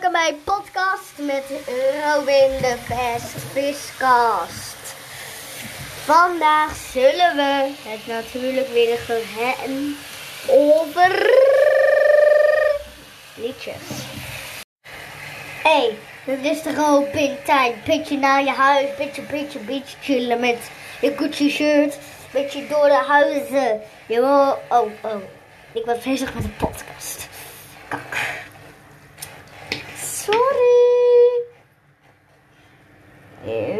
welkom bij podcast met Robin de Best Viskast. Vandaag zullen we het natuurlijk weer gaan hebben over liedjes. Hey, het is toch al tijd. Beetje naar je huis, beetje, beetje, beetje chillen met je Gucci shirt. Beetje door de huizen. Jo, oh, oh. Ik was bezig met een podcast. Kak. Sorry.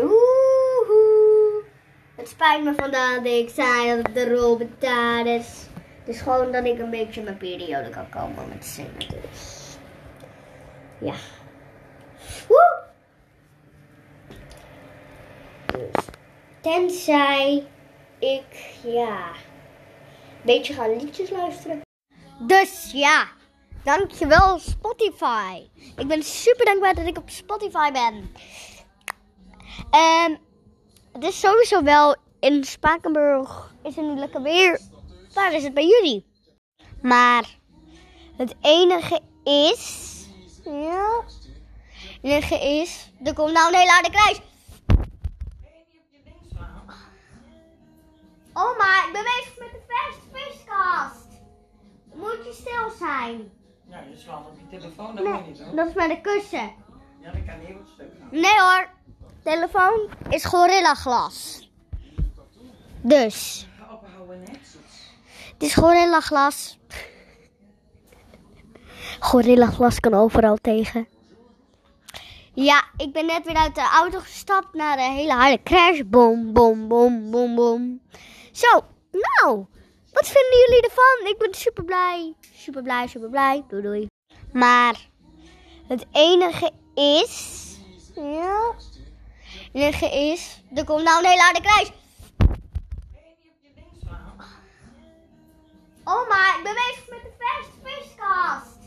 Oehoe. Het spijt me vandaag dat ik zei dat de Robin daar is. Het is gewoon dat ik een beetje mijn periode kan komen met zingen. Dus. Ja. Woe! Dus. Tenzij ik, ja, een beetje ga liedjes luisteren. Dus ja. Dankjewel Spotify. Ik ben super dankbaar dat ik op Spotify ben. En het is sowieso wel in Spakenburg is het nu lekker weer. Waar is het bij jullie? Maar het enige is. Ja. Het enige is. Er komt nou een hele harde kruis. Oh, maar ik ben bezig met de viskast. Moet je stil zijn? Ja, je slaat op je telefoon, dat moet je niet hoor. Dat is met een kussen. Ja, dat kan heel het stuk gaan. Nee hoor. Telefoon is Gorilla glas. Dus. Ga ophouden, hè? Het is Gorilla glas. Gorilla glas kan overal tegen. Ja, ik ben net weer uit de auto gestapt naar een hele harde crash. Bom, bom, bom, bom, bom. Zo, nou. Wat vinden jullie ervan? Ik ben super blij. Super blij, super blij. Doei doei. Maar het enige is. Ja. Het enige is. Er komt nou een hele harde kruis. Oh, maar ik ben bezig met de vers viskast.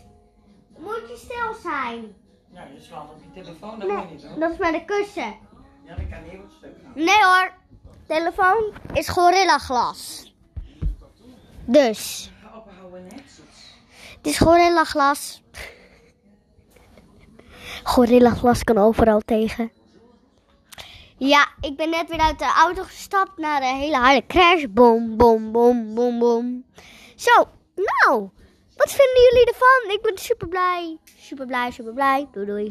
Moet je stil zijn? Ja, je slaat op je telefoon, dat moet je niet hoor. Dat is met een kussen. Ja, dat kan het stuk gaan. Nee hoor. Telefoon is Gorilla glas. Dus. Het is Gorilla glas. Gorilla glas kan overal tegen. Ja, ik ben net weer uit de auto gestapt naar een hele harde crash. Bom, bom, bom, bom, bom. Zo, nou. Wat vinden jullie ervan? Ik ben super blij. Super blij, super blij. Doei doei.